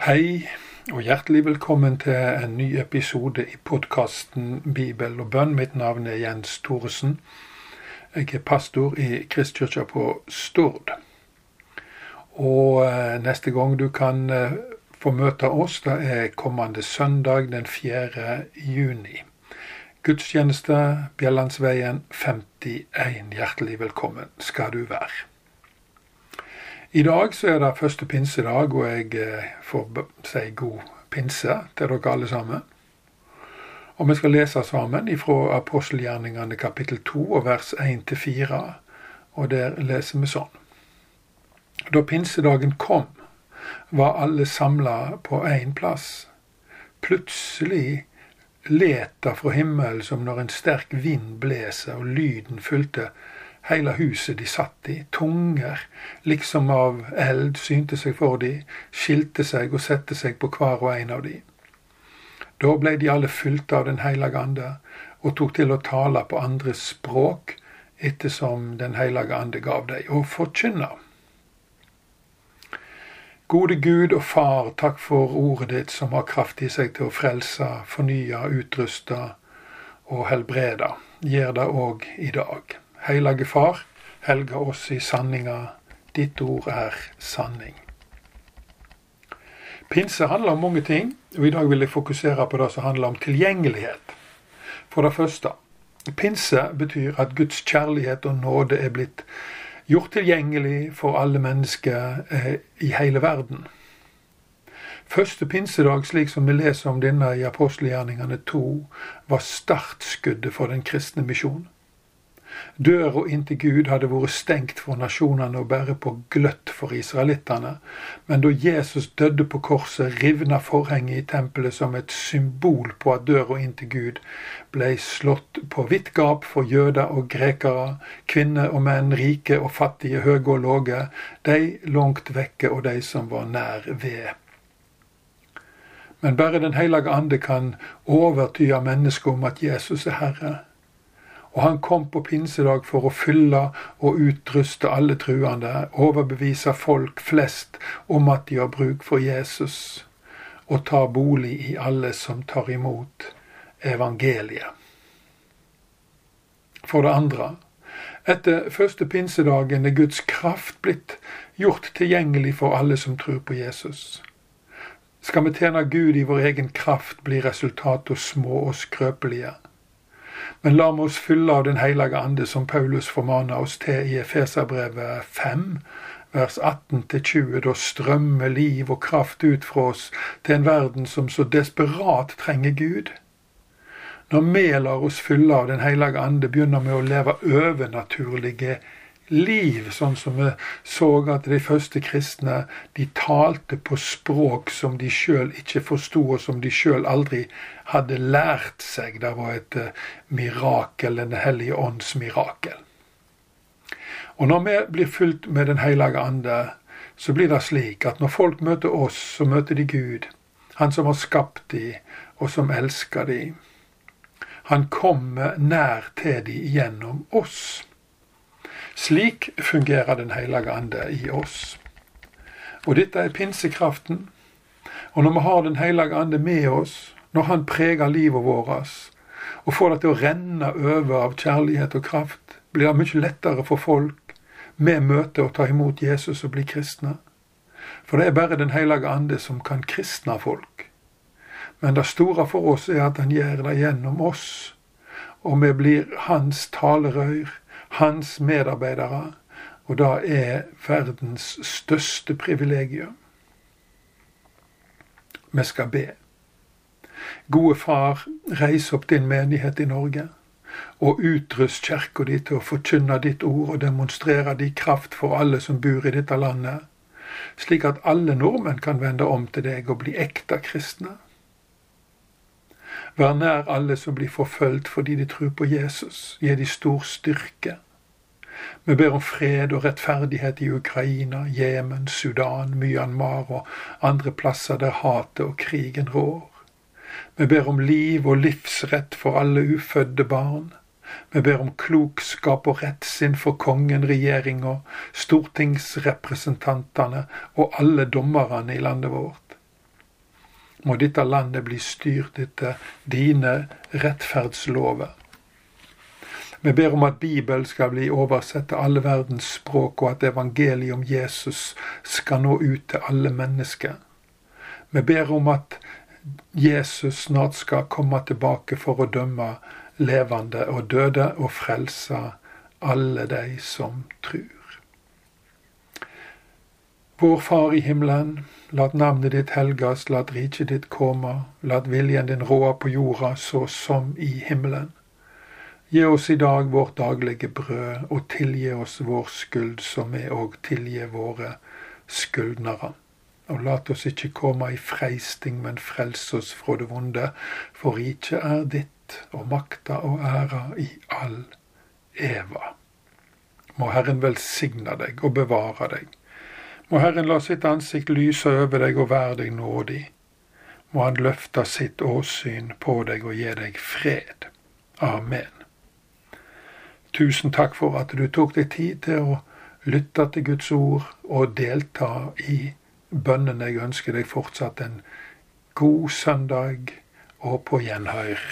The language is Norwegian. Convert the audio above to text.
Hei, og hjertelig velkommen til en ny episode i podkasten Bibel og bønn. Mitt navn er Jens Thoresen. Jeg er pastor i Kristkirka på Stord. Og eh, neste gang du kan eh, få møte oss, det er kommende søndag den 4. juni. Gudstjeneste Bjellandsveien 51. Hjertelig velkommen skal du være. I dag så er det første pinsedag, og jeg eh, får si god pinse til dere alle sammen. Og vi skal lese sammen fra apostelgjerningene kapittel 2 og vers 1-4. Og der leser vi sånn. Da pinsedagen kom, var alle samla på én plass. Plutselig let det fra himmelen som når en sterk vind blåser, og lyden fulgte Hele huset de satt i, tunger liksom av eld, synte seg for de, skilte seg og sette seg på hver og en av de. Da ble de alle fylte av Den hellige ande og tok til å tale på andres språk ettersom Den hellige ande gav dem, og forkynne. Gode Gud og Far, takk for ordet ditt som har kraft i seg til å frelse, fornye, utruste og helbrede. Gjør det òg i dag. Hellige Far, helga oss i sanninga. Ditt ord er sanning. Pinse handler om mange ting, og i dag vil jeg fokusere på det som handler om tilgjengelighet. For det første, pinse betyr at Guds kjærlighet og nåde er blitt gjort tilgjengelig for alle mennesker eh, i hele verden. Første pinsedag, slik som vi leser om denne i apostelgjerningene 2, var startskuddet for den kristne misjonen. Døra inn til Gud hadde vært stengt for nasjonene og bare på gløtt for israelittene. Men da Jesus døde på korset, rivna forhenget i tempelet som et symbol på at døra inn til Gud ble slått på vidt gap for jøder og grekere, kvinner og menn, rike og fattige, høye og låge, de langt vekke og de som var nær ved. Men bare Den hellige ande kan overtyde mennesket om at Jesus er Herre. Og han kom på pinsedag for å fylle og utruste alle truende, overbevise folk flest om at de har bruk for Jesus, og ta bolig i alle som tar imot evangeliet. For det andre, etter første pinsedagen er Guds kraft blitt gjort tilgjengelig for alle som tror på Jesus. Skal vi tjene Gud i vår egen kraft, blir resultatet små og skrøpelige. Men la oss fylle av Den hellige ande, som Paulus formaner oss til i Efeserbrevet 5, vers 18-20. Da strømmer liv og kraft ut fra oss til en verden som så desperat trenger Gud. Når vi lar oss fylle av Den hellige ande, begynner vi å leve overnaturlige liv, sånn som vi så at de første kristne de talte på språk som de sjøl ikke forsto, og som de sjøl aldri hadde lært seg. Det var et uh, mirakel, en hellig ånds mirakel. Og når vi blir fylt med Den hellige ande, så blir det slik at når folk møter oss, så møter de Gud. Han som har skapt de, og som elsker de. Han kommer nær til de gjennom oss. Slik fungerer Den hellige ande i oss. Og dette er pinsekraften. Og når vi har Den hellige ande med oss, når Han preger livet vårt, og får det til å renne over av kjærlighet og kraft, blir det mye lettere for folk med møte å ta imot Jesus og bli kristne. For det er bare Den hellige ande som kan kristne folk. Men det store for oss er at han gjør det gjennom oss, og vi blir hans talerør hans medarbeidere, og det er verdens største privilegium. Vi skal be. Gode Far, reis opp din menighet i Norge, og utrust kirka di til å forkynne ditt ord og demonstrere din kraft for alle som bor i dette landet, slik at alle nordmenn kan vende om til deg og bli ekte kristne. Vær nær alle som blir forfulgt fordi de tror på Jesus. Gi de stor styrke. Vi ber om fred og rettferdighet i Ukraina, Jemen, Sudan, Myanmar og andre plasser der hatet og krigen rår. Vi ber om liv og livsrett for alle ufødte barn. Vi ber om klokskap og rettsinn for kongen, regjeringa, stortingsrepresentantene og alle dommerne i landet vårt. Må dette landet bli styrt etter dine rettferdslover. Vi ber om at Bibelen skal bli oversett til alle verdens språk, og at evangeliet om Jesus skal nå ut til alle mennesker. Vi ber om at Jesus snart skal komme tilbake for å dømme levende og døde og frelse alle de som trur. Vår Far i himmelen. Lat navnet ditt helgas, lat riket ditt komme, lat viljen din råde på jorda så som i himmelen. Gi oss i dag vårt daglige brød, og tilgi oss vår skyld, som vi òg tilgir våre skyldnere. Og lat oss ikke komme i freisting, men frels oss fra det vonde, for riket er ditt, og makta og æra i all eva. Må Herren velsigne deg og bevare deg. Må Herren la sitt ansikt lyse over deg og være deg nådig. Må Han løfte sitt åsyn på deg og gi deg fred. Amen. Tusen takk for at du tok deg tid til å lytte til Guds ord og delta i bønnen. Jeg ønsker deg fortsatt en god søndag og på gjenhør.